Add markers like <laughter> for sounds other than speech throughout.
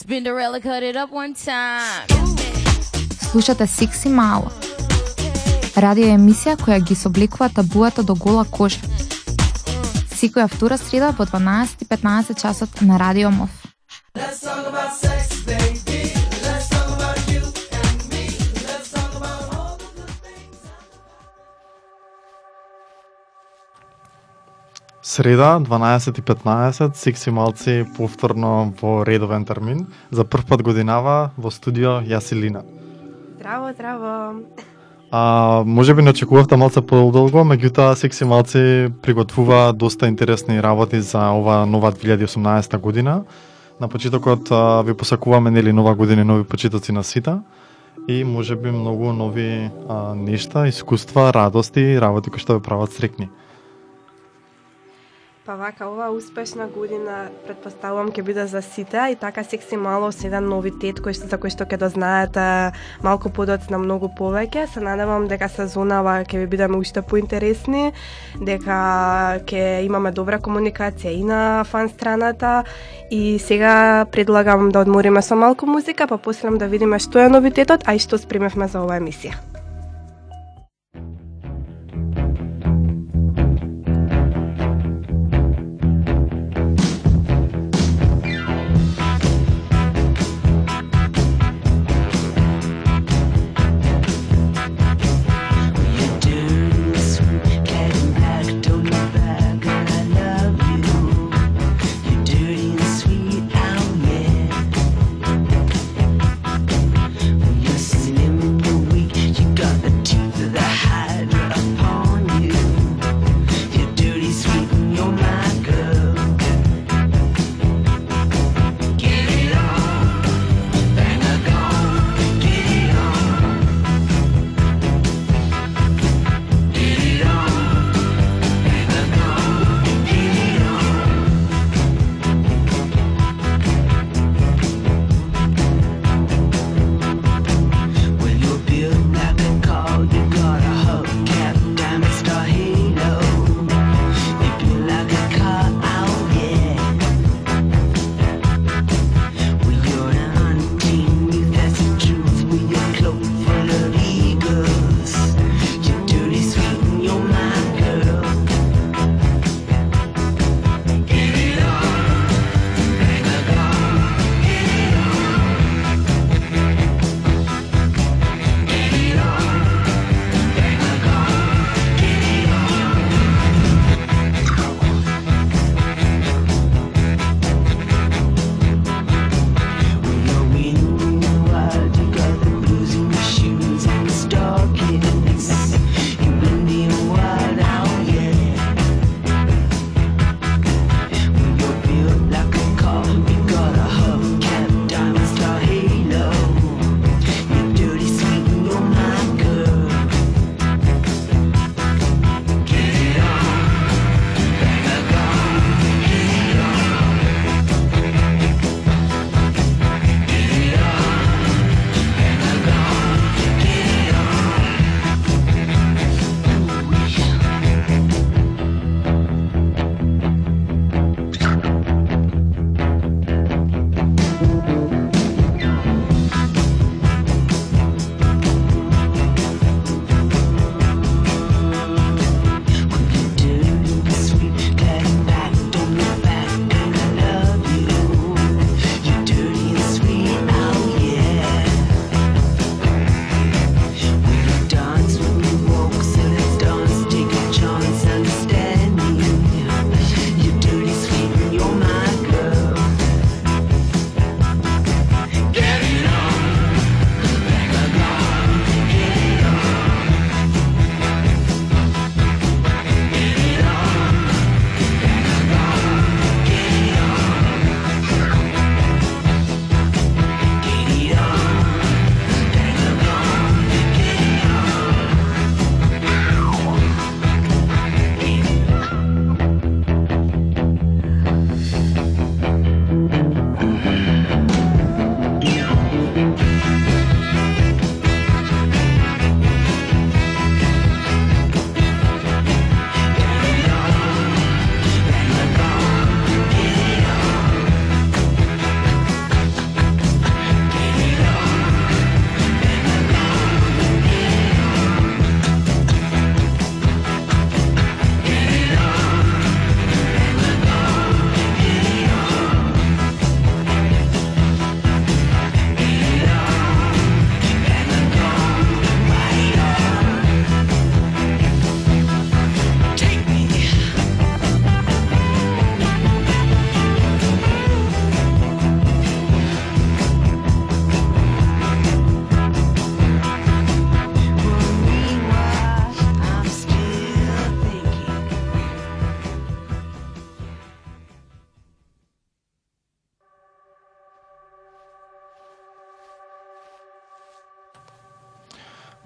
Spinderella cut it up one time. Слушате Секси Мало. Радио емисија која ги собликува табуата до гола кожа. Секоја втора среда во 12:15 часот на Радио МОВ. Среда, 12.15, секси малци повторно во редовен термин. За прв пат годинава во студио јас и Лина. Здраво, здраво. А, може би не очекувавте малце подолго, меѓутоа секси малци приготвува доста интересни работи за ова нова 2018 година. На почетокот а, ви посакуваме нели нова година и нови почетоци на сите и може би многу нови а, нешта, искуства, радости, работи кои што ве прават срекни. Па вака, ова успешна година предпоставувам ќе биде за сите и така секси мало се еден новитет кој што за кој што ќе дознаете малку подоцна многу повеќе. Се надевам дека сезонава ќе ви бидеме уште поинтересни, дека ќе имаме добра комуникација и на фан страната и сега предлагам да одмориме со малку музика, па после да видиме што е новитетот, а и што спремевме за оваа емисија.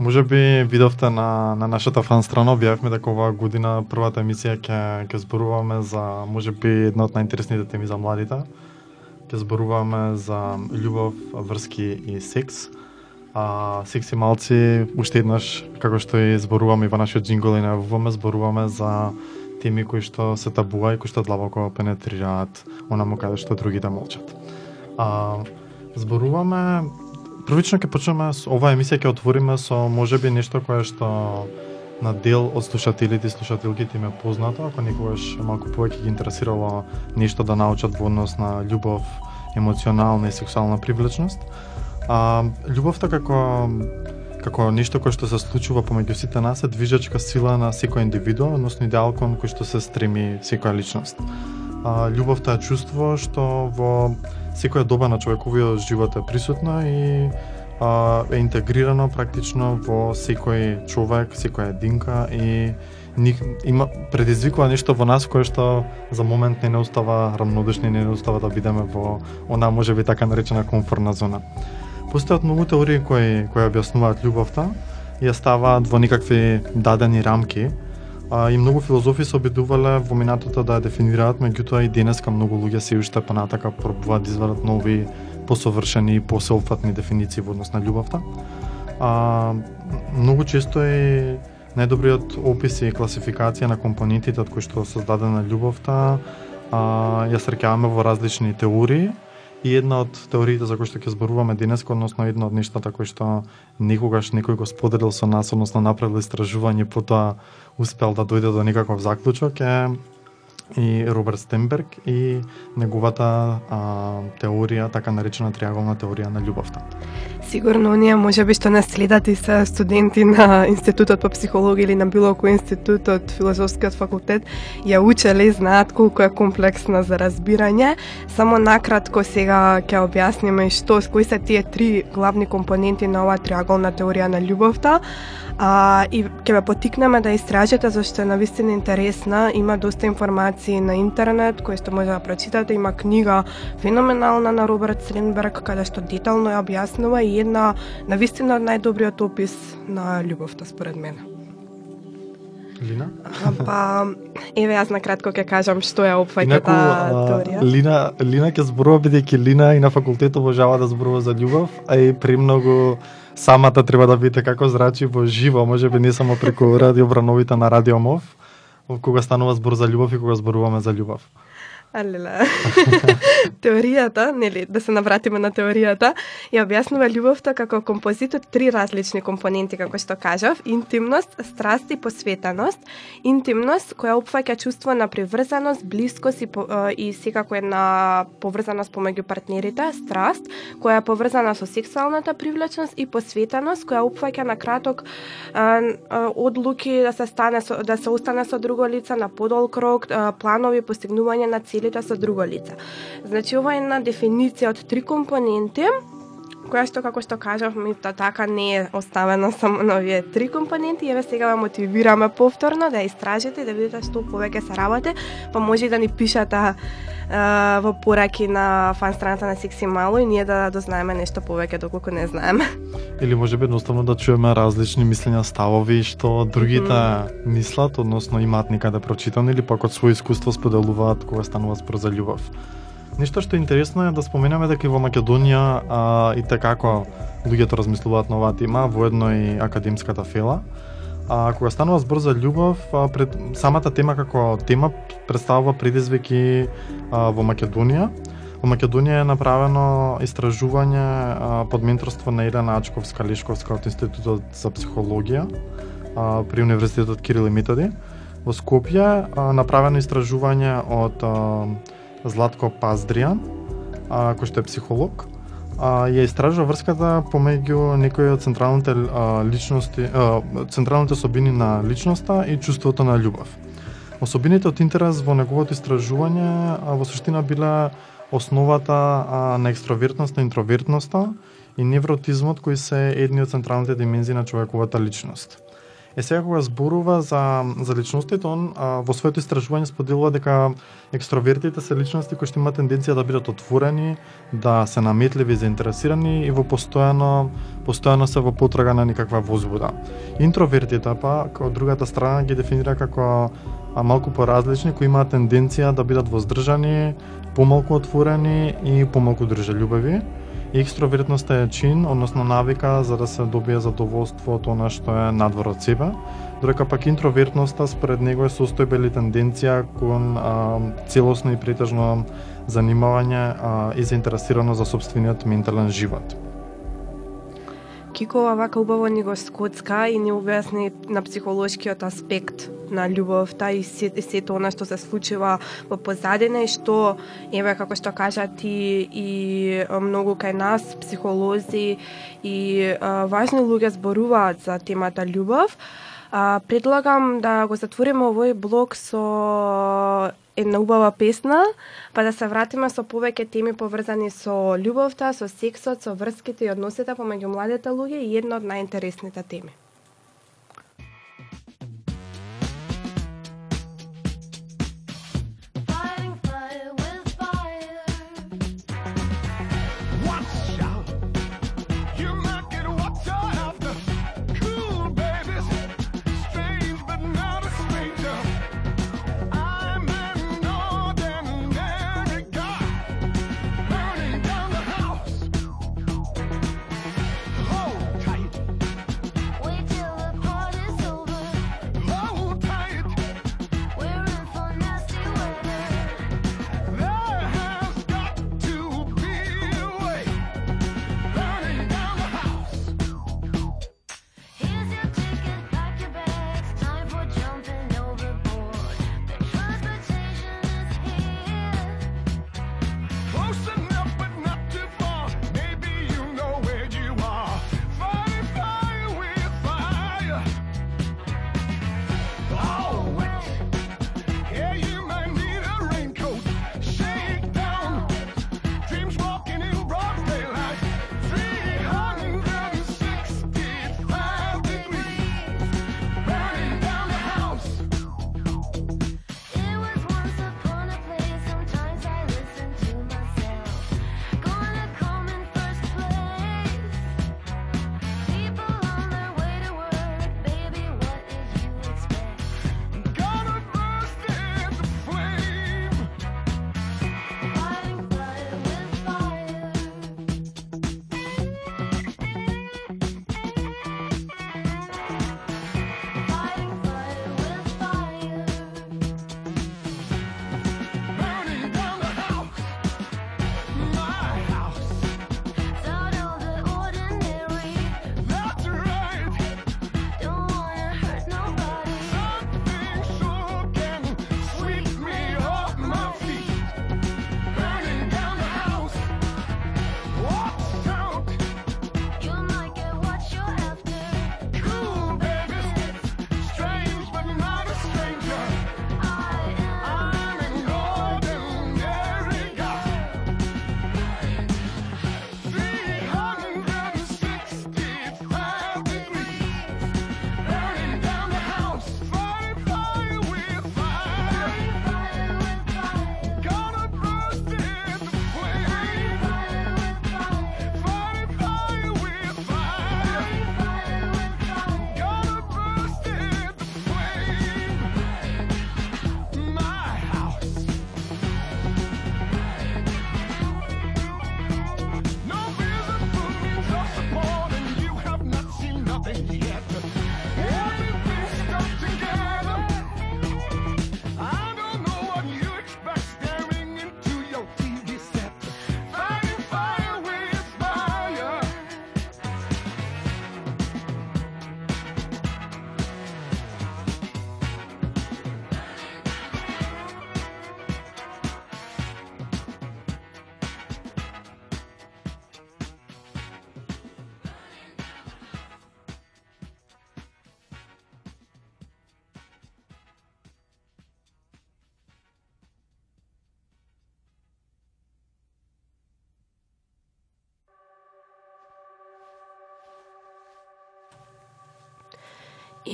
Може би видовте на, на нашата фан страна, објавивме дека оваа година првата емисија ќе ќе зборуваме за може би една од најинтересните теми за младите. Ќе зборуваме за љубов, врски и секс. А секси малци уште еднаш како што и зборуваме и во нашиот джингол и најавуваме, зборуваме за теми кои што се табуа и кои што длабоко пенетрираат онаму каде што другите молчат. А, зборуваме првично ќе почнеме со оваа емисија ќе отвориме со можеби нешто кое што на дел од слушателите и слушателките им е познато, ако некогаш малку повеќе ги интересирало нешто да научат во однос на љубов, емоционална и сексуална привлечност. А, љубовта како како нешто кое што се случува помеѓу сите нас е движечка сила на секој индивидуум, односно идеал кон кој што се стреми секоја личност. А, љубовта е чувство што во секоја доба на човековиот живот е присутна и а, е интегрирано практично во секој човек, секоја единка и ни, има предизвикува нешто во нас кое што за момент не не остава рамнодушни, не не остава да бидеме во она може би така наречена комфортна зона. Постојат многу теории кои кои објаснуваат љубовта и ја ставаат во некакви дадени рамки, а, и многу филозофи се обидувале во минатото да ја дефинираат, меѓутоа и денеска многу луѓе се уште понатака пробуваат да извадат нови, посовршени и посеопфатни дефиниции во однос на љубовта. А, многу често е најдобриот опис и класификација на компонентите од кои што создадена љубовта, а, ја срекаваме во различни теории, И една од теориите за кои што ќе зборуваме денес, односно една од нештата кои што никогаш некој го споделил со нас, односно направил истражување, потоа успел да дојде до некаков заклучок е и Роберт Стенберг и неговата а, теорија, така наречена триаголна теорија на љубовта. Сигурно оние може би што не следат и се студенти на Институтот по психологија или на било кој институт од филозофскиот факултет ја учеле и знаат колку е комплексна за разбирање. Само накратко сега ќе објасниме што кои се тие три главни компоненти на оваа триаголна теорија на љубовта а, и ќе ве потикнеме да истражите зашто е навистина интересна, има доста информации на интернет кои што може да прочитате, има книга феноменална на Роберт Сренберг каде што детално ја објаснува и една навистина од најдобриот опис на љубовта според мене. Лина? А, па, еве јас на кратко ќе кажам што е опфаќа таа теорија. Лина, Лина ќе зборува бидејќи Лина и на факултет обожава да зборува за љубов, а и премногу самата треба да видите како зрачи во живо, може би не само преку радио Брановите на Радио Мов, кога станува збор за љубов и кога зборуваме за љубов. Алела. <laughs> теоријата, нели, да се навратиме на теоријата, ја објаснува љубовта како композит од три различни компоненти, како што кажав, интимност, страст и посветеност. Интимност која опфаќа чувство на приврзаност, блискост и, и секако една поврзаност помеѓу партнерите, страст која е поврзана со сексуалната привлечност и посветеност која опфаќа на краток одлуки да се стане со, да се остане со друго лице на подолг рок, планови постигнување на цели целите со друго лице. Значи ова е една дефиниција од три компоненти која што како што кажав мита така не е оставена само на овие три компоненти, еве сега ве мотивираме повторно да истражите и да видите што повеќе се работи, па може да ни пишате во пораки на фан страната на Секси Мало и ние да дознаеме нешто повеќе доколку не знаеме. Или може би едноставно да чуеме различни мислења, ставови што другите mm -hmm. мислат, односно имаат некаде прочитано или пак од своје искуство споделуваат кога станува спор за љубов. Нешто што е интересно е да споменеме дека и во Македонија а, и како луѓето размислуваат на оваа тема, воедно и академската фела. А кога станува збор за љубов, а, пред самата тема како тема представува предизвики а, во Македонија. Во Македонија е направено истражување а, под менторство на Елена Ачковска Лешковска од Институтот за психологија а, при Универзитетот Кирил и Методи. Во Скопје а, направено истражување од а, Златко Паздријан, а, кој што е психолог, а, ја истражува врската помеѓу некои од централните а, личности, а, централните особини на личноста и чувството на љубов. Особините од интерес во неговото истражување а, во суштина била основата а, на екстровертноста, интровертноста и невротизмот кои се едни од централните димензии на човековата личност. Е сега кога зборува за за личностите, он а, во своето истражување споделува дека екстровертите се личности кои што имаат тенденција да бидат отворени, да се наметливи, заинтересирани и во постојано постојано се во потрага на некаква возбуда. Интровертите па од другата страна ги дефинира како а малку поразлични кои имаат тенденција да бидат воздржани, помалку отворени и помалку држелюбиви. Екстровертноста е чин, односно навика за да се добие задоволство од она што е надвор од себе, додека пак интровертноста според него е состојба или тенденција кон а, целосно и претежно занимавање а, и заинтересирано за собствениот ментален живот. Кико вака убаво ни го скоцка и ни објасни на психолошкиот аспект на љубовта и се, сето она што се случува во позадина и што еве како што кажа ти и многу кај нас психолози и а, важни луѓе зборуваат за темата љубов. А, предлагам да го затвориме овој блок со една убава песна, па да се вратиме со повеќе теми поврзани со љубовта, со сексот, со врските и односите помеѓу младите луѓе и една од најинтересните теми.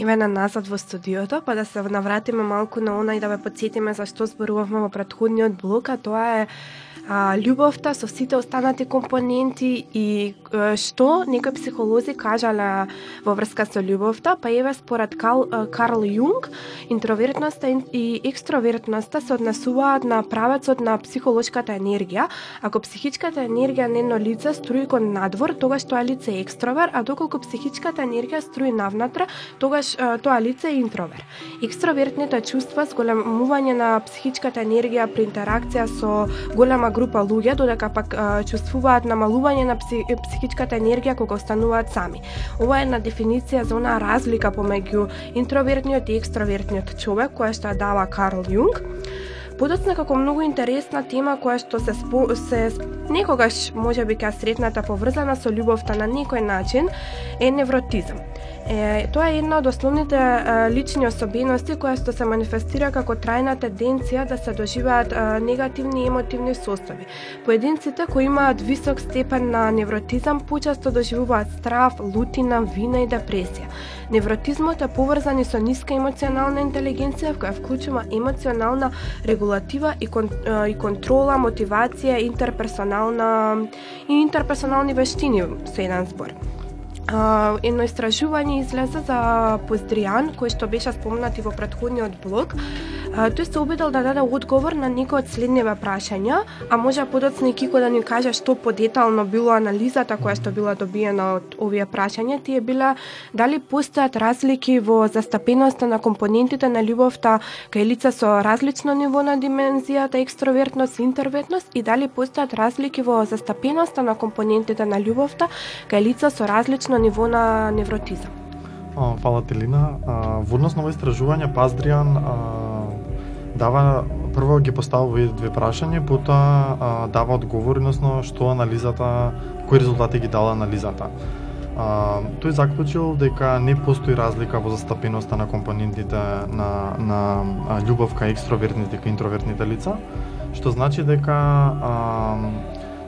Имена на назад во студиото, па да се навратиме малку на она и да ве подсетиме за што зборувавме во претходниот блок, а тоа е а, љубовта со сите останати компоненти и што некои психолози кажале во врска со љубовта, па еве според Карл, Карл Јунг, интровертноста и- екстровертноста се однесуваат на правецот на психолошката енергија. Ако психичката енергија нено лице струи кон надвор, тогаш тоа лице е екстровер, а доколку психичката енергија струи навнатре, тогаш тоа лице е интровер. Екстровертните чувства, зголемување на психичката енергија при интеракција со голема група луѓе, додека пак чувствуваат намалување на пси, психичката енергија кога остануваат сами. Ова е една дефиниција за онаа разлика помеѓу интровертниот и екстровертниот човек, која што ја дава Карл Јунг. Подоцна како многу интересна тема која што се спо, се некогаш може би кај сретната поврзана со љубовта на некој начин е невротизам. Е, тоа е една од основните е, лични особености која што се манифестира како трајна тенденција да се доживеат е, негативни емотивни состојби. Поединците кои имаат висок степен на невротизам почесто доживуваат страв, лутина, вина и депресија. Невротизмот е поврзан и со ниска емоционална интелигенција која вклучува емоционална регулатива и, кон, е, и контрола, мотивација, интерперсонална и интерперсонални вештини со еден збор. Uh, едно истражување излезе за Поздријан, кој што беше спомнат во претходниот блог. Uh, тој се обидел да даде одговор на некои од следниве прашања, а може подоцна и Кико да ни каже што подетално било анализата која што била добиена од овие прашања, тие била дали постојат разлики во застапеноста на компонентите на љубовта кај лица со различно ниво на димензијата екстровертност и интровертност и дали постојат разлики во застапеноста на компонентите на љубовта кај лица со различно На ниво на невротизам. А, Фала ти, Лина. А, Во однос на ово истражување, Паздријан а, дава прво ги поставува овие две прашања, потоа а, дава одговор, односно што анализата, кои резултати ги дала анализата. А, тој заклучил дека не постои разлика во застапеноста на компонентите на, на љубов кај екстровертните и кај интровертните лица, што значи дека а,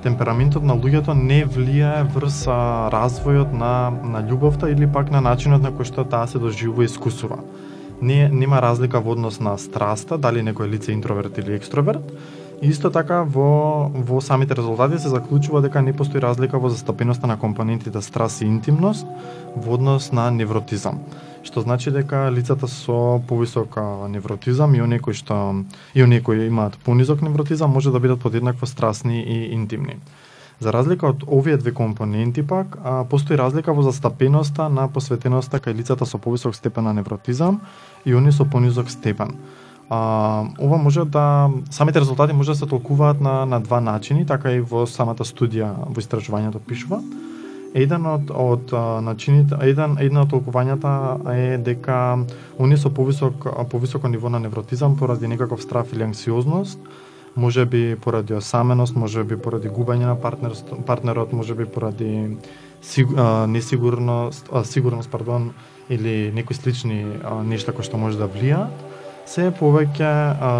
темпераментот на луѓето не влијае врз развојот на, на љубовта или пак на начинот на кој што таа се доживува и искусува. Не, нема разлика во однос на страста, дали некој лице интроверт или екстроверт. Исто така во, во самите резултати се заклучува дека не постои разлика во застапеноста на компонентите страс и интимност во однос на невротизам. Што значи дека лицата со повисок невротизам и оние кои што и оние кои имаат понизок невротизам може да бидат подеднакво страсни и интимни. За разлика од овие две компоненти пак, а, постои разлика во застапеноста на посветеноста кај лицата со повисок степен на невротизам и оние со понизок степен. А, ова може да самите резултати може да се толкуваат на на два начини, така и во самата студија во истражувањето пишува. Еден од од начините, еден една од толкувањата е дека оние со повисок повисоко ниво на невротизам поради некаков страф или анксиозност, може би поради осаменост, може би поради губење на партнерство, партнерот, може би поради сиг, а, несигурност, а, сигурност, пардон, или некои слични а, нешта кои што може да влијаат, се повеќе а,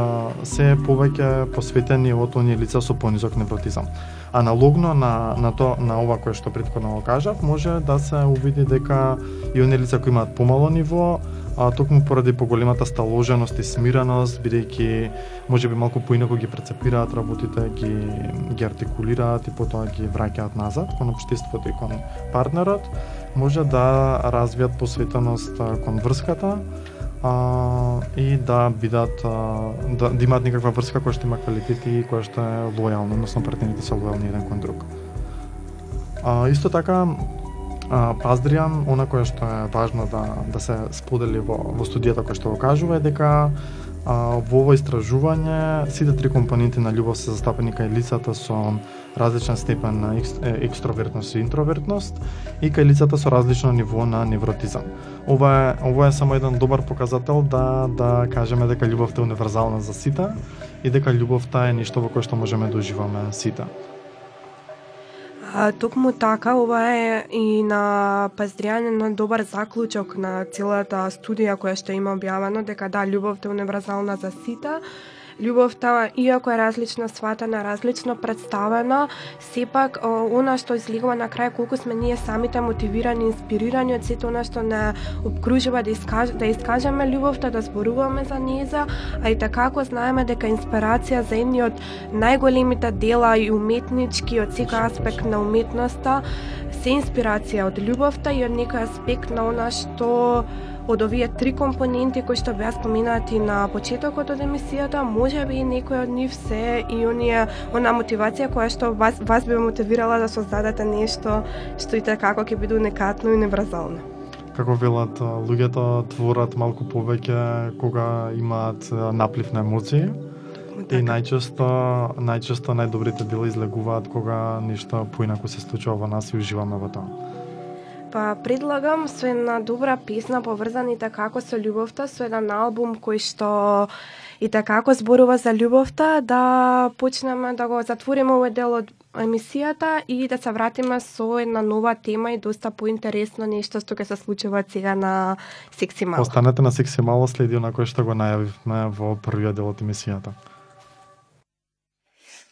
се повеќе посветени од оние лица со понизок невротизам. Аналогно на на то на ова кое што претходно го кажав, може да се увиди дека и оние лица кои имаат помало ниво, а токму поради поголемата сталоженост и смиреност, бидејќи можеби малку поинако ги прецепираат работите, ги ги артикулираат и потоа ги враќаат назад кон општеството и кон партнерот, може да развијат посветеност кон врската, а, и да бидат а, да, да имаат некаква врска која што има квалитет и која што е лојална, односно партнерите се лојални еден кон друг. А, исто така а, Паздријан, она која што е важно да да се сподели во во студијата која што го кажува е дека а, во ово истражување сите три компоненти на љубов се застапени кај лицата со различен степен на екстровертност и интровертност и кај лицата со различно ниво на невротизам. Ова е ова е само еден добар показател да да кажеме дека љубовта е универзална за сите и дека љубовта е нешто во кое што можеме да уживаме сите. А, токму така, ова е и на Паздријан на добар заклучок на целата студија која што има објавено дека да, љубовта е универзална за сите љубовта, иако е различно сватена, различно представена, сепак она што излегува на крај колку сме ние самите мотивирани, инспирирани од сето она што не обкружува да, искаж, да искажеме љубовта, да зборуваме за неза, а и така ако знаеме дека инспирација за едни од најголемите дела и уметнички од секој аспект на уметноста се инспирација од љубовта и од некој аспект на она што од овие три компоненти кои што беа споменати на почетокот од емисијата, може би и некој од нив се и оние она мотивација која што вас вас би мотивирала да создадете нешто што и како ќе биде уникатно и универзално. Како велат, луѓето творат малку повеќе кога имаат наплив на емоции и најчесто најчесто најдобрите дела излегуваат кога нешто поинаку се случува во нас и уживаме во тоа. Па предлагам со една добра песна поврзаните како со љубовта, со еден албум кој што и така зборува за љубовта, да почнеме да го затвориме овој дел од емисијата и да се вратиме со една нова тема и доста поинтересно нешто што ќе се случува сега на Секси Мало. Останете на секси мало следи на кој што го најавивме во првиот дел од емисијата.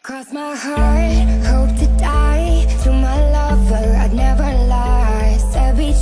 Cross my heart, hope to die. To my lover, I'd never lie.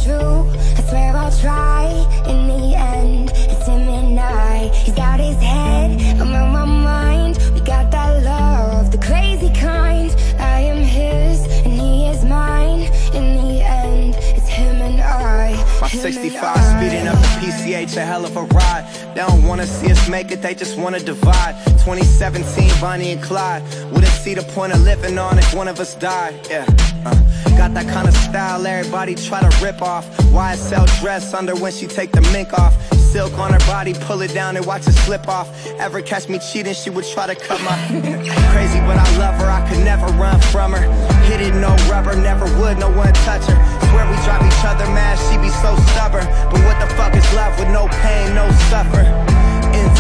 True, I swear I'll try. In the end, it's him and I. He's got his head, I'm on my mind. We got that love, the crazy kind. I am his, and he is mine. In the end, it's him and I. My 65 I. speeding up the PCH, a hell of a ride. They don't wanna see us make it, they just wanna divide. 2017, Bonnie and Clyde. Wouldn't see the point of living on if one of us died. Yeah. Uh. Got that kind of style everybody try to rip off. YSL dress under when she take the mink off. Silk on her body, pull it down and watch it slip off. Ever catch me cheating, she would try to cut my. <laughs> Crazy, but I love her, I could never run from her. Hit it, no rubber, never would, no one touch her. Swear we drive each other mad, she be so stubborn. But what the fuck is love with no pain, no suffer?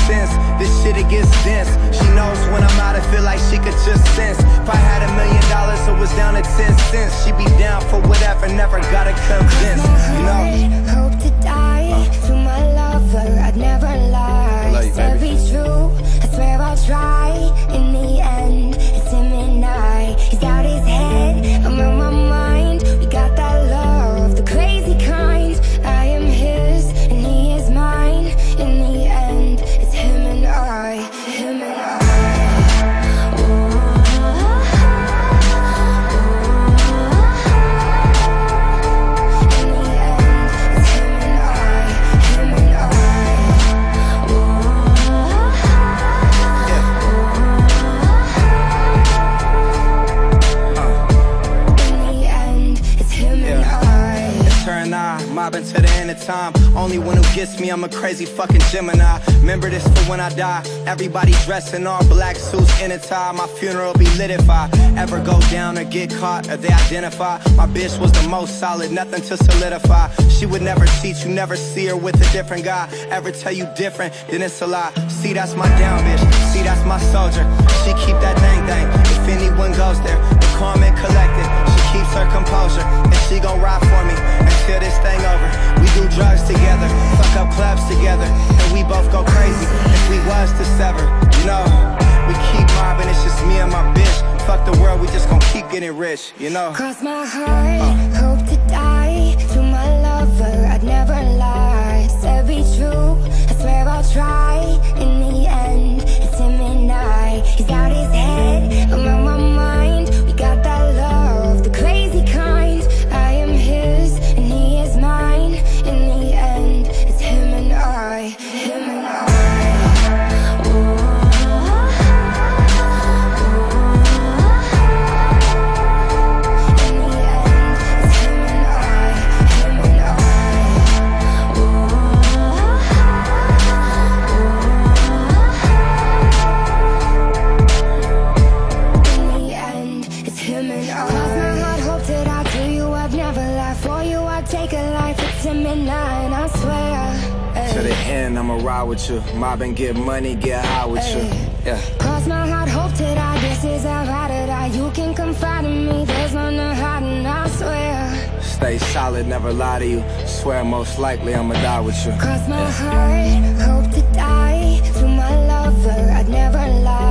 Intense, this shit it gets dense. She knows when I'm out, I feel like she could just sense. If I had a million dollars, it was down to 10 cents. She be down for whatever, never gotta convince. You know? Hope to die to my lover. I'd never lie. love you, Said baby. be true. I swear I'll try. In the time. Only one who gets me, I'm a crazy fucking Gemini. Remember this for when I die. Everybody dressed in all black suits in a tie. My funeral be lit if I ever go down or get caught or they identify. My bitch was the most solid, nothing to solidify. She would never cheat, you never see her with a different guy. Ever tell you different, then it's a lie. See, that's my down bitch. See, that's my soldier. She keep that thing thing. If anyone goes there, calm and collected. Keeps her composure, and she gon' ride for me until this thing over. We do drugs together, fuck up clubs together, and we both go crazy if we was to sever. You know, we keep mobbing, it's just me and my bitch. Fuck the world, we just gon' keep getting rich. You know. Cross my heart, hope to die. To my lover, I'd never lie. Said be true, I swear I'll try. With you. Mob and get money, get high with you. Yeah. Cross my heart, hope to die. This is I to die. You can confide in me. There's none to hide, and I swear. Stay solid, never lie to you. Swear most likely I'ma die with you. Cross my heart, hope to die. To my lover, I'd never lie.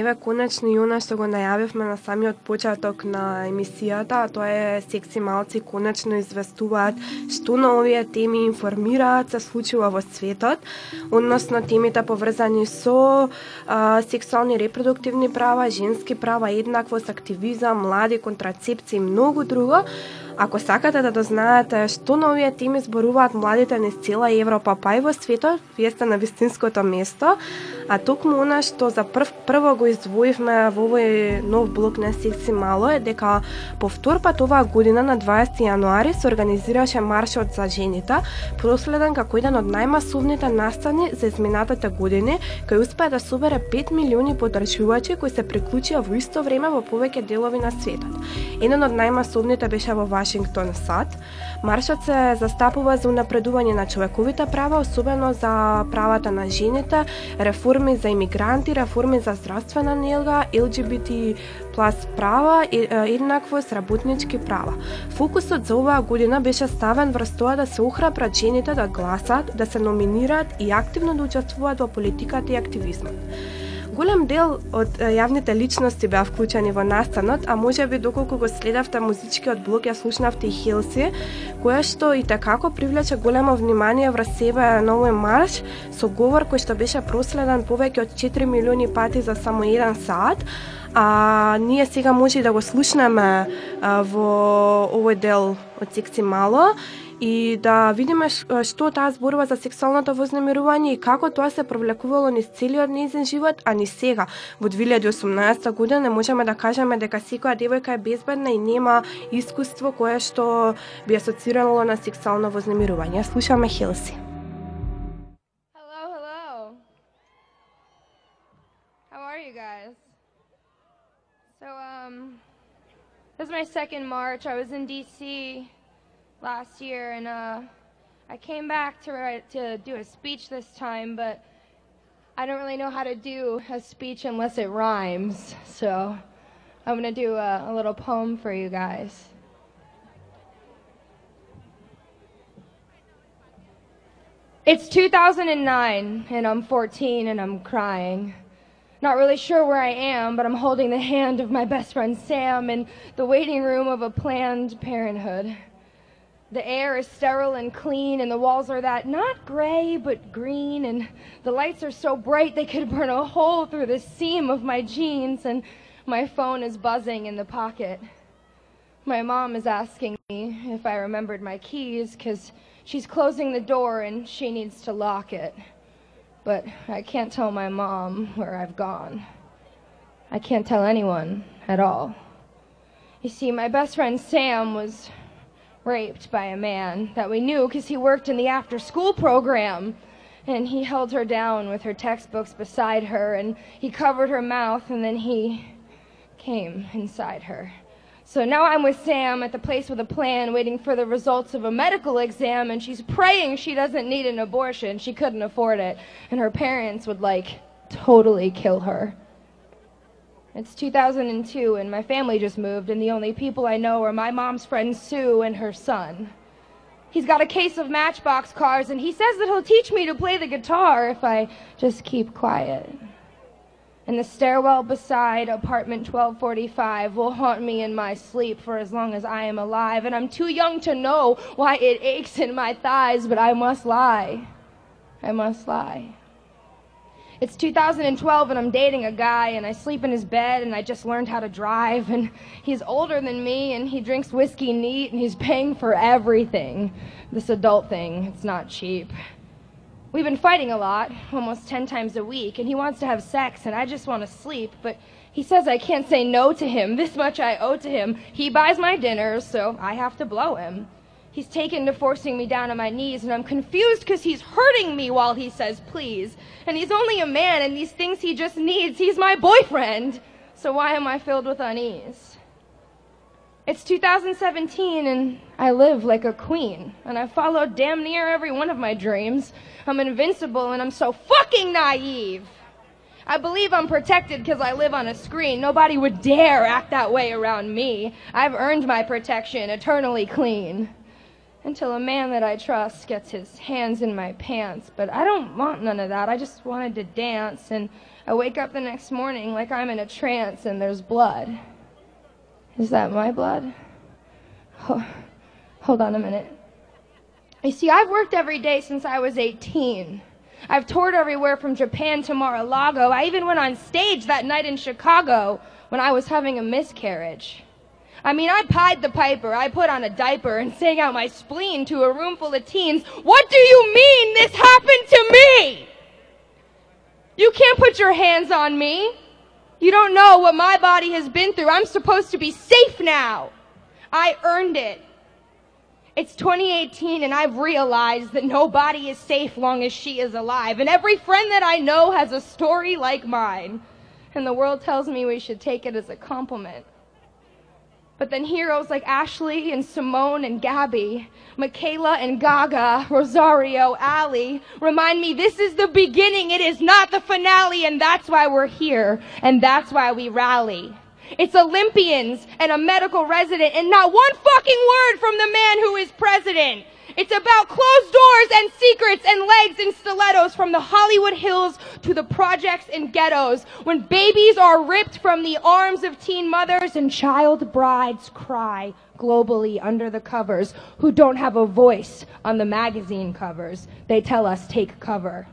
Еве конечно и она што го најавивме на самиот почеток на емисијата, а тоа е секси малци конечно известуваат што на овие теми информираат се случува во светот, односно темите поврзани со а, сексуални репродуктивни права, женски права, еднаквост, активизам, млади, контрацепција и многу друго. Ако сакате да дознаете што новија теми зборуваат младите низ цела Европа, па и во светот, вие сте на вистинското место, а токму она што за прв, прво го издвоивме во овој нов блок на секси мало е дека по втор пат оваа година на 20 јануари се организираше маршот за жените, проследен како еден од најмасовните настани за изминатите години, кој успеа да собере 5 милиони подржувачи кои се приклучија во исто време во повеќе делови на светот. Еден од најмасовните беше во Вашингтон САД. Маршот се застапува за унапредување на човековите права, особено за правата на жените, реформи за имигранти, реформи за здравствена нелга, LGBT плас права, и- еднаквост, работнички права. Фокусот за оваа година беше ставен врз тоа да се охрабрат жените да гласат, да се номинираат и активно да учествуваат во политиката и активизмот. Голем дел од јавните личности беа вклучени во настанот, а може би доколку го следавте музичкиот блог, ја слушнавте и Хилси, која што и такако привлече големо внимание врз себе на овој марш, со говор кој што беше проследен повеќе од 4 милиони пати за само еден саат, а ние сега може и да го слушнеме а, во овој дел од секци мало и да видиме што таа зборува за сексуалното вознемирување и како тоа се провлекувало низ целиот нејзин живот, а ни сега, во 2018 година, не можеме да кажеме дека секоја девојка е безбедна и нема искуство кое што би асоцирало на сексуално вознемирување. Слушаме Хилси. Hello, hello. How are you guys? So, um, this is my second March. I was in DC last year, and uh, I came back to write, to do a speech this time, but I don't really know how to do a speech unless it rhymes. So, I'm gonna do a, a little poem for you guys. It's 2009, and I'm 14, and I'm crying. Not really sure where I am, but I'm holding the hand of my best friend Sam in the waiting room of a planned parenthood. The air is sterile and clean, and the walls are that not gray, but green, and the lights are so bright they could burn a hole through the seam of my jeans, and my phone is buzzing in the pocket. My mom is asking me if I remembered my keys because she's closing the door and she needs to lock it. But I can't tell my mom where I've gone. I can't tell anyone at all. You see, my best friend Sam was raped by a man that we knew because he worked in the after school program. And he held her down with her textbooks beside her and he covered her mouth and then he came inside her. So now I'm with Sam at the place with a plan, waiting for the results of a medical exam, and she's praying she doesn't need an abortion. She couldn't afford it. And her parents would, like, totally kill her. It's 2002, and my family just moved, and the only people I know are my mom's friend Sue and her son. He's got a case of Matchbox cars, and he says that he'll teach me to play the guitar if I just keep quiet. And the stairwell beside apartment 1245 will haunt me in my sleep for as long as I am alive. And I'm too young to know why it aches in my thighs, but I must lie. I must lie. It's 2012 and I'm dating a guy and I sleep in his bed and I just learned how to drive and he's older than me and he drinks whiskey neat and he's paying for everything. This adult thing, it's not cheap. We've been fighting a lot, almost 10 times a week, and he wants to have sex and I just want to sleep, but he says I can't say no to him. <laughs> This much I owe to him. He buys my dinners, so I have to blow him. He's taken to forcing me down on my knees, and I'm confused because he's hurting me while he says please. And he's only a man, and these things he just needs. He's my boyfriend. So why am I filled with unease? It's 2017, and I live like a queen, and I followed damn near every one of my dreams. I'm invincible, and I'm so fucking naive. I believe I'm protected because I live on a screen. Nobody would dare act that way around me. I've earned my protection, eternally clean until a man that I trust gets his hands in my pants. But I don't want none of that. I just wanted to dance, and I wake up the next morning like I'm in a trance and there's blood. Is that my blood? Oh, hold on a minute. You see, I've worked every day since I was 18. I've toured everywhere from Japan to Mar-a-Lago. I even went on stage that night in Chicago when I was having a miscarriage. I mean, I pied the piper. I put on a diaper and sang out my spleen to a room full of teens. What do you mean this happened to me? You can't put your hands on me. You don't know what my body has been through. I'm supposed to be safe now. I earned it. It's 2018 and I've realized that nobody is safe long as she is alive. And every friend that I know has a story like mine. And the world tells me we should take it as a compliment. But then heroes like Ashley and Simone and Gabby, Michaela and Gaga, Rosario, Ali remind me this is the beginning, it is not the finale, and that's why we're here, and that's why we rally. It's Olympians and a medical resident, and not one fucking word from the man who is president. It's about closed doors and secrets and legs and stilettos from the Hollywood Hills to the projects and ghettos. When babies are ripped from the arms of teen mothers and child brides cry globally under the covers who don't have a voice on the magazine covers. They tell us take cover.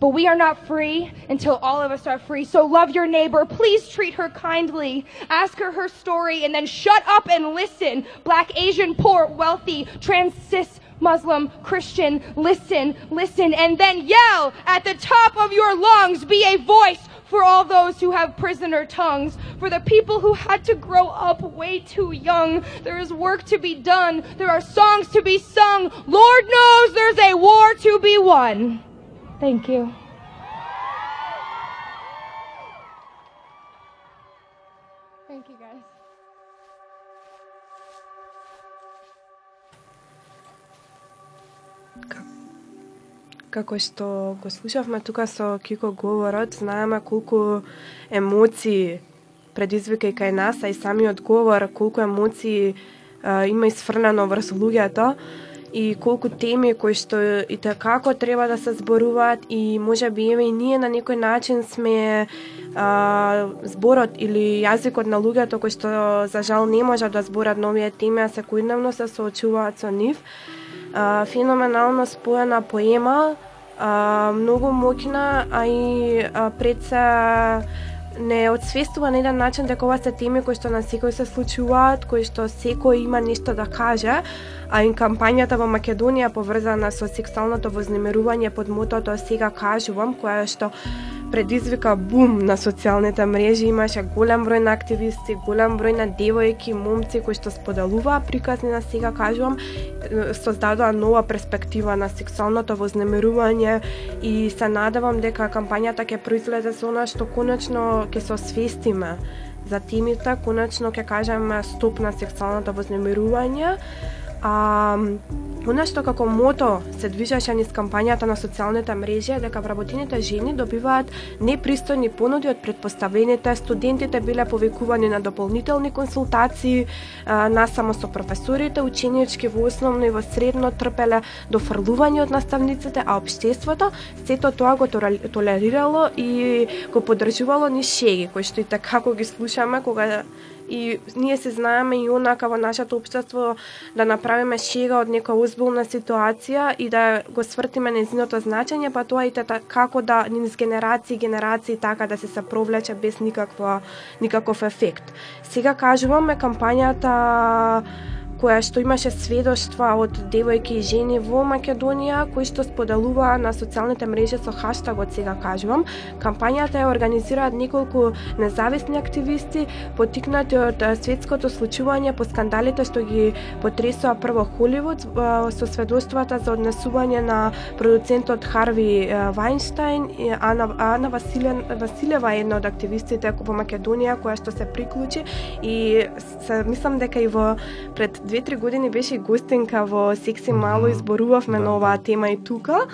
But we are not free until all of us are free. So love your neighbor. Please treat her kindly. Ask her her story and then shut up and listen. Black, Asian, poor, wealthy, trans, cis, Muslim, Christian, listen, listen, and then yell at the top of your lungs. Be a voice for all those who have prisoner tongues, for the people who had to grow up way too young. There is work to be done. There are songs to be sung. Lord knows there's a war to be won. Thank you. Како што го слушавме тука со Кико говорот, знаеме колку емоции предизвика и кај нас, а и самиот говор, колку емоции а, има изфрнено врз луѓето и колку теми кои што и како треба да се зборуваат и може би и ние на некој начин сме а, зборот или јазикот на луѓето кои што за жал не можат да зборат новие теми, а секојдневно се соочуваат со нив. А, феноменално споена поема, а, многу моќна, а и а, пред се не одсвестува на еден начин дека ова се теми кои што на секој се случуваат, кои што секој има нешто да каже, а и кампањата во Македонија поврзана со сексуалното вознемирување под мотото сега кажувам, која што предизвика бум на социјалните мрежи, имаше голем број на активисти, голем број на девојки, момци кои што споделуваа приказни на сега кажувам, создадоа нова перспектива на сексуалното вознемирување и се надевам дека кампањата ќе произлезе со она што конечно ќе се освестиме за темите, конечно ќе кажеме стоп на сексуалното вознемирување, А, она што како мото се движеше низ кампањата на социјалните мрежи е дека вработените жени добиваат непристојни понуди од предпоставените, студентите биле повикувани на дополнителни консултации, насамо со професорите, ученички во основно и во средно трпеле дофрлување од наставниците, а општеството сето тоа го толерирало и го поддржувало ни шеги, кои што и така како ги слушаме кога и ние се знаеме и онака во нашето општество да направиме шега од некоја озбилна ситуација и да го свртиме незиното значење, па тоа и тата, како да низ генерации и генерации така да се сопровлече без никаква никаков ефект. Сега кажуваме кампањата која што имаше сведоштва од девојки и жени во Македонија кои што споделуваа на социјалните мрежи со хаштагот сега кажувам. Кампањата ја организираат неколку независни активисти потикнати од светското случување по скандалите што ги потресоа прво Холивуд со сведоштвата за однесување на продуцентот Харви Вайнштайн Вајнштајн и Ана, Ана Василен, Василева е една од активистите во Македонија која што се приклучи и се, мислам дека и во пред 2-3 години беше гостинка во Секси Мало, изборувавме Да. на оваа тема и тука.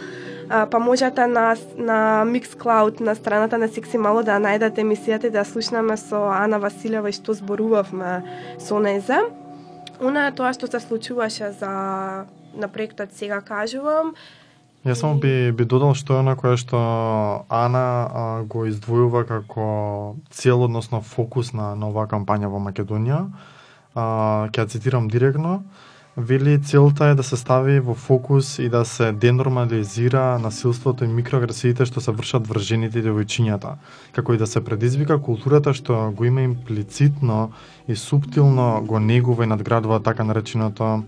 А, па можете на, на Mixcloud, на страната на Секси Мало да најдете емисијата и да слушнаме со Ана Василева и што зборувавме со незе. Она е тоа што се случуваше за на проектот сега кажувам. Јас само би, би додал што е она кое што Ана а, го издвојува како цел, односно фокус на, на оваа кампања во Македонија. А, ќе ја цитирам директно. Вели целта е да се стави во фокус и да се денормализира насилството и микроагресиите што се вршат врз жените и девојчињата, како и да се предизвика културата што го има имплицитно и суптилно го негува и надградува така нареченото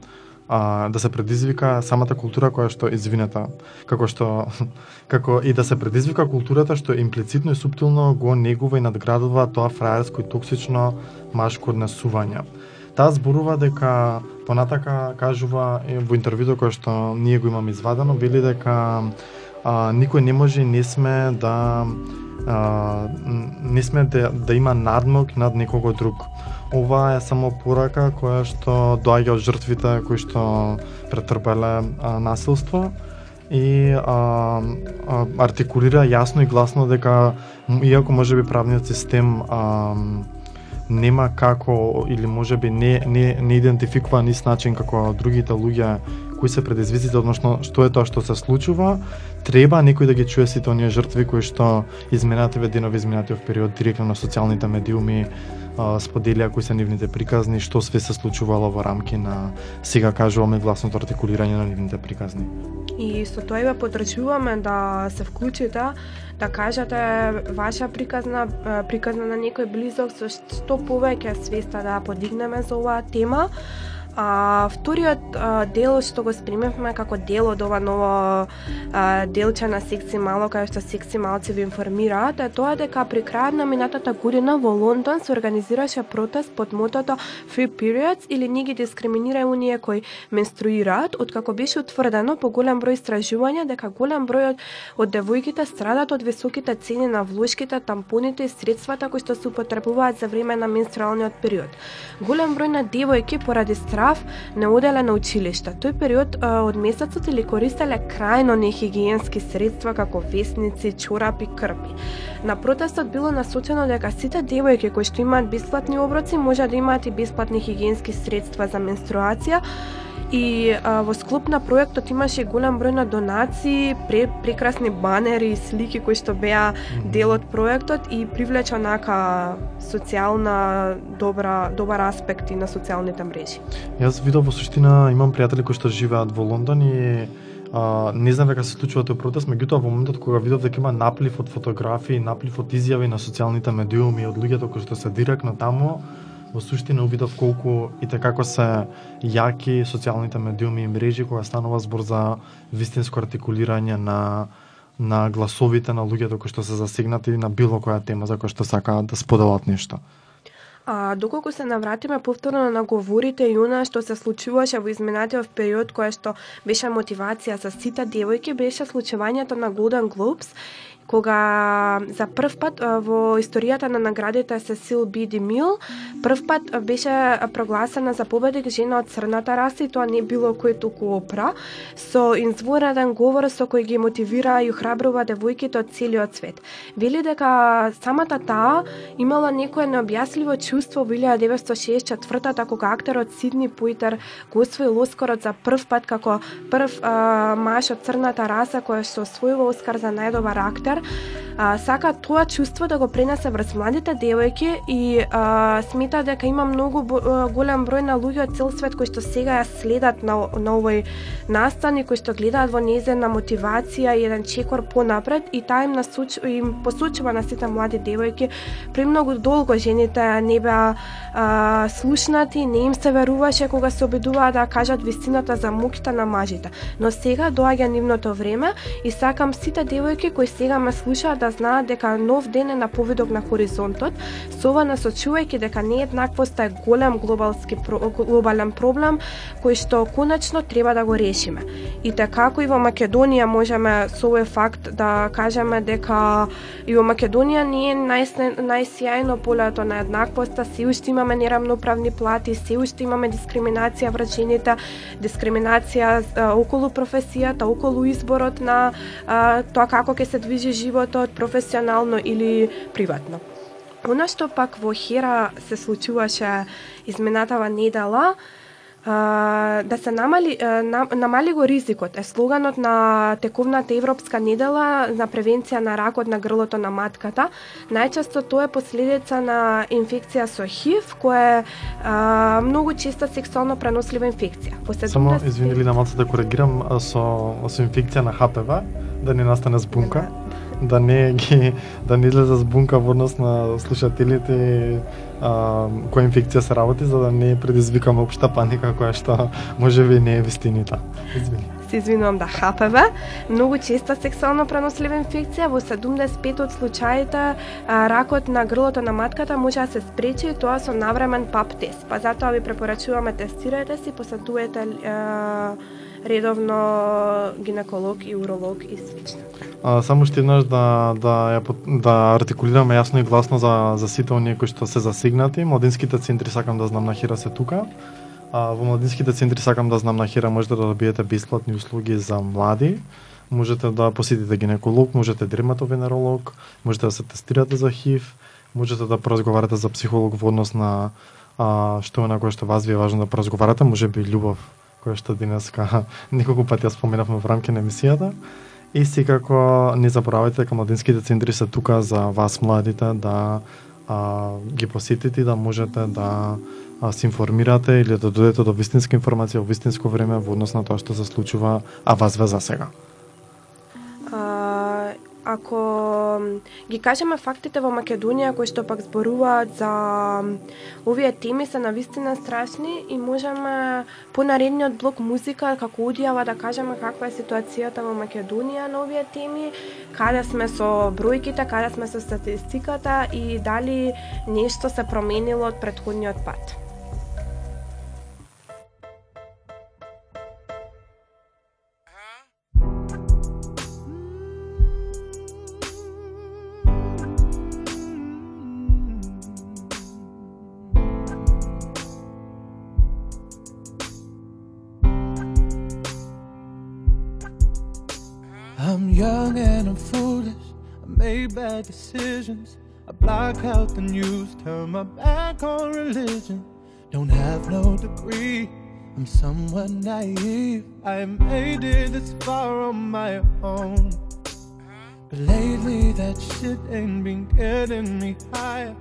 а, да се предизвика самата култура која што извинета, како што <laughs> како и да се предизвика културата што имплицитно и суптилно го негува и надградува тоа фраерско и токсично машко однесување. Таа зборува дека понатака кажува во интервјуто кое што ние го имаме извадено, вели дека а, никој не може не сме да а, не сме да, да има надмок над некого друг. Ова е само порака која што доаѓа од жртвите кои што претрпеле насилство и а, а, артикулира јасно и гласно дека иако може би правниот систем а, нема како или може би не, не, не идентификува низ начин како другите луѓе кои се предизвиците, односно што е тоа што се случува, треба некој да ги чуе сите оние жртви кои што изминативе денови, во период директно на социјалните медиуми споделија кои се нивните приказни, што све се случувало во рамки на сега кажуваме гласното артикулирање на нивните приказни. И со тоа и ве подржуваме да се вклучите, да кажете ваша приказна, приказна на некој близок со што повеќе свеста да подигнеме за оваа тема. А вториот а, дел што го спремевме како дел од ова ново а, делче на секси мало кај што секси малци ви информираат е тоа дека при крајот на минатата година во Лондон се организираше протест под мотото Free Periods или не ги дискриминирај оние кои менструираат, откако беше утврдено по голем број истражувања дека голем број од, од девојките страдат од високите цени на влошките, тампоните и средствата кои што се употребуваат за време на менструалниот период. Голем број на девојки поради страв не оделе на училиште. Тој период а, од месецот или користеле крајно нехигиенски средства како весници, чорапи, крпи. На протестот било насочено дека сите девојки кои што имаат бесплатни оброци може да имаат и бесплатни хигиенски средства за менструација И а, во склоп на проектот имаше и голем број на донации, пре, прекрасни банери слики кои што беа дел од проектот и привлече онака социјална добра добар аспект и на социјалните мрежи. Јас видов во суштина имам пријатели кои што живеат во Лондон и а, не знам дека се случува тој протест, меѓутоа во моментот кога видов дека има наплив од фотографии, наплив од изјави на социјалните медиуми од луѓето кои што се директно таму, во суштина увидов колку и како се јаки социјалните медиуми и мрежи кога станува збор за вистинско артикулирање на на гласовите на луѓето кои што се засегнати на било која тема за која што сакаат да споделат нешто. А доколку се навратиме повторно на говорите и она што се случуваше во изминатиот период кое што беше мотивација за сите девојки беше случувањето на Golden Globes кога за прв пат во историјата на наградите Сесил Би Мил, прв пат беше прогласена за победник жена од црната раса и тоа не било кој туку Опра со инзвореден говор со кој ги мотивира и охрабрува девојките од целиот свет. Вели дека самата таа имала некое необјасливо чувство во 1964 кога актерот Сидни Пуитер го освои Оскарот за прв пат како прв а, маш од црната раса која што освојува Оскар за најдобар актер explicar а, сака тоа чувство да го пренесе врз младите девојки и а, смета дека има многу голем број на луѓе од цел свет кои што сега ја следат на, на овој настан и кои што гледаат во незена мотивација и еден чекор понапред и таа им насуч, им посочува на сите млади девојки премногу долго жените не беа а, слушнати, не им се веруваше кога се обидуваа да кажат вистината за муките на мажите. Но сега доаѓа нивното време и сакам сите девојки кои сега ме слушаат да знаат дека нов ден е на повидок на хоризонтот, со ова насочувајќи дека нееднаквоста е голем глобалски глобален проблем кој што конечно треба да го решиме. И така како и во Македонија можеме со овој факт да кажеме дека и во Македонија не е најсне- најсјајно полето на еднаквоста, се уште имаме нерамноправни плати, се уште имаме дискриминација врз жените, дискриминација а, околу професијата, околу изборот на а, тоа како ќе се движи животот професионално или приватно. Она што пак во Хера се случуваше изминатава недела, а, да се намали, а, нам, намали го ризикот е слоганот на тековната Европска недела на превенција на ракот на грлото на матката. Најчесто тоа е последица на инфекција со ХИВ, која е а, многу често сексуално пренослива инфекција. По Само 70 извини ли малце да коригирам со со инфекција на ХПВ, да не настане збунка, да да не ги да не излезе збунка во однос на слушателите а, која инфекција се работи за да не предизвикаме општа паника која што можеби не е вистинита. Извини. се извинувам да ХПВ, многу честа сексуално пренослива инфекција, во 75 од случаите а, ракот на грлото на матката може да се спречи и тоа со навремен пап тест. Па затоа ви препорачуваме тестирајте се, посетувате а, редовно гинеколог и уролог и слично. А, само што еднаш да да ја да артикулираме јасно и гласно за за сите оние кои што се засегнати. Младинските центри сакам да знам на Хира се тука. А, во младинските центри сакам да знам на Хира можете да добиете бесплатни услуги за млади. Можете да посетите гинеколог, можете дерматовенеролог, можете да се тестирате за ХИВ, можете да поразговарате за психолог во однос на а, што е на кое што вас ви е важно да поразговарате, може би љубов која што денеска <laughs> неколку пати ја споменавме во рамки на емисијата. И секако не заборавајте дека младинските центри се тука за вас младите да а, ги посетите да можете да а, се информирате или да додете до вистинска информација во вистинско време во однос на тоа што се случува, а вас ве засега. А, ако ги кажеме фактите во Македонија кои што пак зборуваат за овие теми се навистина страшни и можеме по наредниот блок музика како одјава да кажеме каква е ситуацијата во Македонија на овие теми, каде сме со бројките, каде сме со статистиката и дали нешто се променило од претходниот пат. Bad decisions. I block out the news, turn my back on religion. Don't have no degree. I'm somewhat naive. I made it this far on my own. But lately that shit ain't been getting me higher.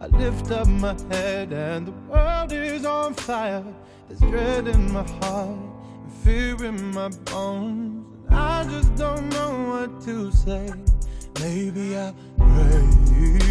I lift up my head and the world is on fire. There's dread in my heart and fear in my bones. And I just don't know what to say. Maybe I pray.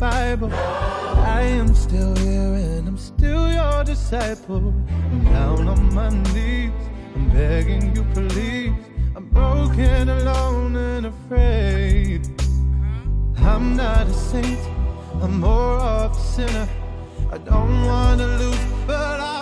Bible. I am still here and I'm still your disciple. I'm down on my knees. I'm begging you, please. I'm broken, alone, and afraid. I'm not a saint. I'm more of a sinner. I don't wanna lose, but I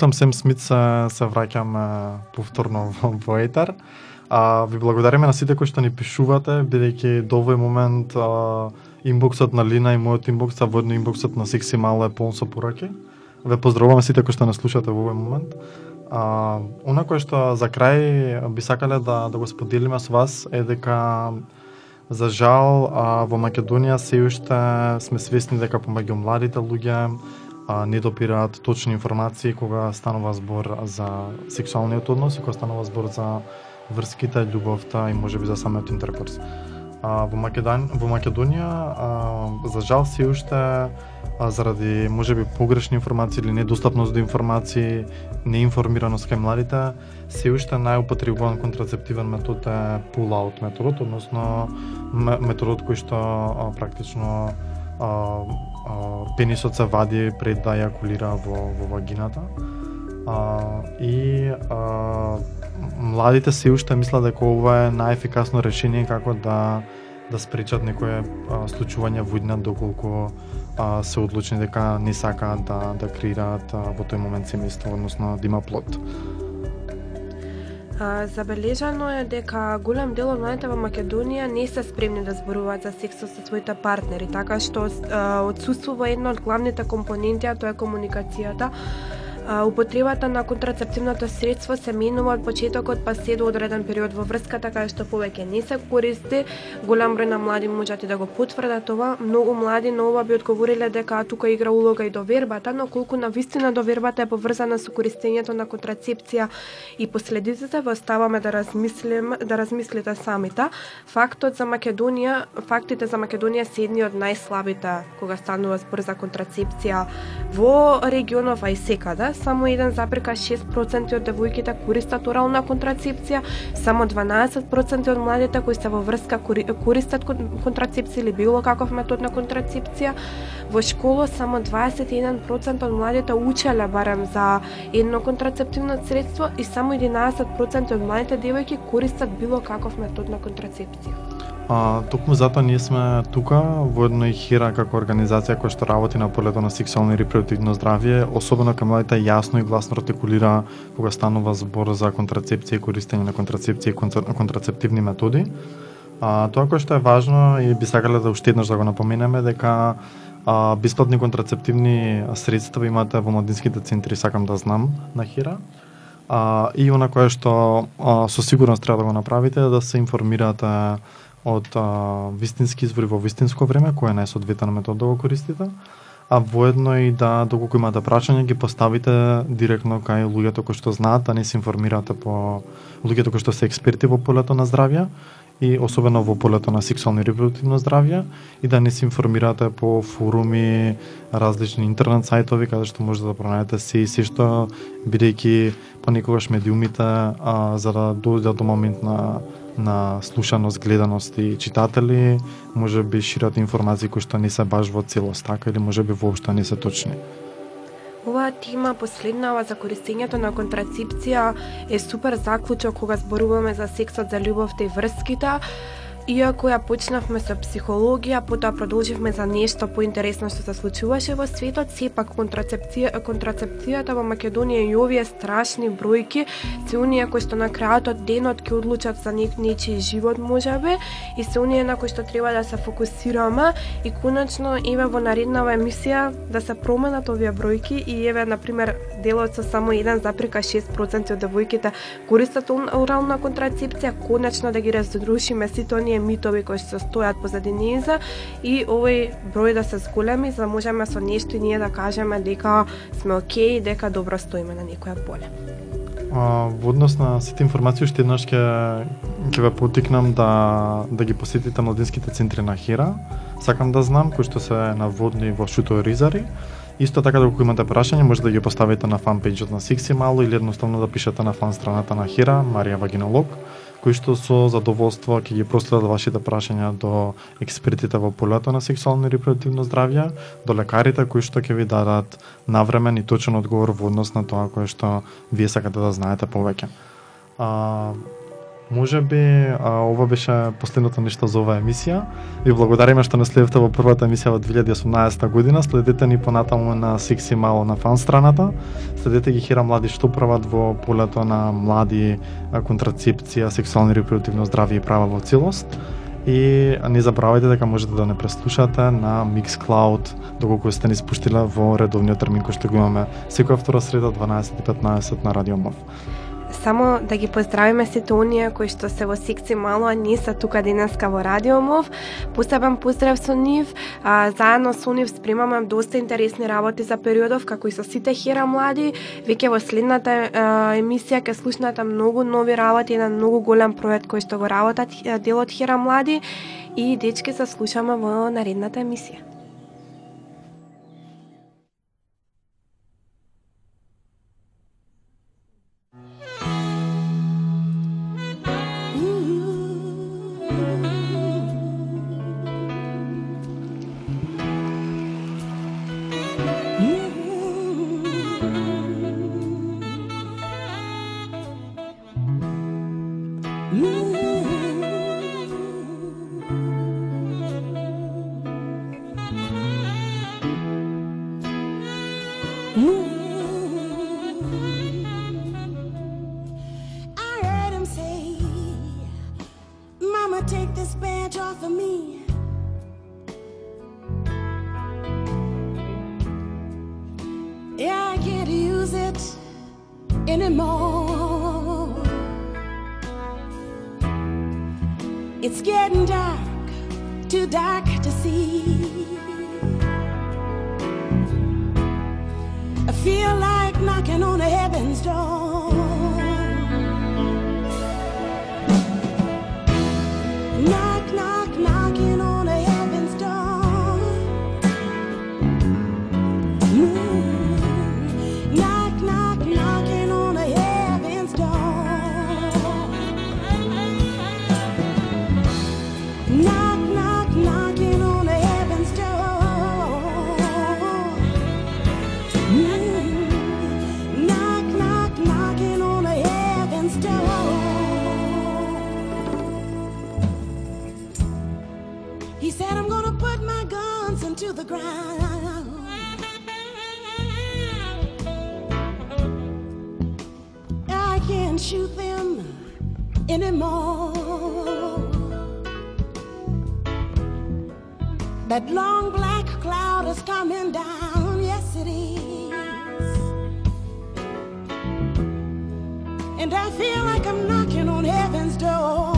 После Сем Смит се, се враќам повторно во, во етер. А, ви благодариме на сите кои што ни пишувате, бидејќи до овој момент а, инбоксот на Лина и мојот инбокс, а водно инбоксот на Секси Мало е полн со пораки. Ве поздравуваме сите кои што не слушате во овој момент. А, она кое што за крај би сакале да, да го споделиме со вас е дека за жал а, во Македонија се уште сме свесни дека помеѓу младите луѓе а, не допираат точни информации кога станува збор за сексуалниот однос и кога станува збор за врските, љубовта и можеби за самиот интеркурс. А, во, Македон, во Македонија, а, за жал се уште а, заради можеби погрешни информации или недостапност до информации, неинформираност кај младите, се уште најупотребуван контрацептивен метод е pull-out методот, односно методот кој што а, практично а, а, пенисот се вади пред да јакулира во, во вагината. А, и а, младите се уште мислат дека ова е најефикасно решение како да да спречат некое а, случување во доколку а, се одлучни дека не сакаат да да креираат а, во тој момент семејство, односно да има плод. Забележано е дека голем дел од младите во Македонија не се спремни да зборуваат за сексот со своите партнери, така што одсуствува една од главните компоненти, а тоа е комуникацијата. Употребата на контрацептивното средство се менува од почетокот па се до одреден период во врската кај што повеќе не се користи. Голем број на млади можат и да го потврдат ова. Многу млади на ова би одговориле дека тука игра улога и довербата, но колку на вистина довербата е поврзана со користењето на контрацепција и последиците, ве оставаме да размислим, да размислите самите. Фактот за Македонија, фактите за Македонија се едни од најслабите кога станува збор за контрацепција во регионов, а и секаде. Само 1,6% од девојките користат орална контрацепција, само 12% од младите кои се во врска користат контрацепција или било каков метод на контрацепција. Во школа само 21% од младите учеле барем за едно контрацептивно средство и само 11% од младите девојки користат било каков метод на контрацепција. А, токму затоа ние сме тука во и хира како организација која што работи на полето на сексуално и репродуктивно здравје, особено кај младите јасно и гласно артикулира кога станува збор за контрацепција и користење на контрацепција и контра- контрацептивни методи. А, тоа кое што е важно и би сакале да уште еднаш да го напоменеме дека а, бесплатни контрацептивни средства имате во младинските центри, сакам да знам, на Хира. А, и она кое што а, со сигурност треба да го направите да се информирате од а, вистински извори во вистинско време, кој е најсоодветен метода да го користите, а воедно и да, доколку имате прашања, ги поставите директно кај луѓето кои што знаат, да не се информирате по луѓето кои што се експерти во полето на здравје, и особено во полето на сексуално и репродуктивно здравје и да не се информирате по форуми, различни интернет сајтови каде што можете да пронајдете се и се што бидејќи понекогаш медиумите а, за да дојдат до момент на на слушаност, гледаност и читатели, може би шират информации кои што не се баш во целост така или може би воопшто не се точни. Оваа тема последнава за користењето на контрацепција е супер заклучок кога зборуваме за сексот, за љубовта и врските. Иако ја почнавме со психологија, потоа продолживме за нешто поинтересно што се случуваше во светот, сепак контрацепција, контрацепцијата во Македонија и овие страшни бројки се оние кои што на крајот од денот ќе одлучат за нек нечи живот можеби и се оние на кои што треба да се фокусираме. И конечно еве во нареднава емисија да се променат овие бројки и еве на пример делот со само 1,6% од девојките користат орална контрацепција, конечно да ги разрушиме сите оние митови кои се стојат позади неза и овој број да се зголеми за да можеме со нешто и ние да кажеме дека сме окей и дека добро стоиме на некоја поле. А, во однос на сите информации уште еднаш ќе ќе ве потикнам да да ги посетите младинските центри на Хира. Сакам да знам кои што се наводни во Шуто Ризари. Исто така доколку имате прашање може да ги поставите на фан пејџот на Сикси Мало или едноставно да пишете на фан страната на Хира Марија Вагинолог кои што со задоволство ќе ги проследат вашите прашања до експертите во полето на сексуално и репродуктивно здравје, до лекарите кои што ќе ви дадат навремен и точен одговор во однос на тоа кое што вие сакате да знаете повеќе. А, Може би а, ова беше последното нешто за оваа емисија. Ви благодариме што не во првата емисија во 2018 година. Следете ни понатаму на Секси Мало на фан страната. Следете ги Хира Млади што прават во полето на млади контрацепција, сексуални и репродуктивно здравје и права во целост. И не забравајте дека можете да не преслушате на Mixcloud доколку сте ни спуштиле во редовниот термин кој што го имаме секоја втора среда 12:15 на Радио Мов. Само да ги поздравиме сите оние кои што се во секци мало, а не се тука денеска во Радио Мов. Посебен поздрав со нив. А, заедно со нив спремаме доста интересни работи за периодов, како и со сите хера млади. Веќе во следната а, емисија ќе слушнате многу нови работи, на многу голем проект кој што го работат делот хера млади и дечки се слушаме во наредната емисија. It's getting dark, That long black cloud is coming down, yes it is. And I feel like I'm knocking on heaven's door,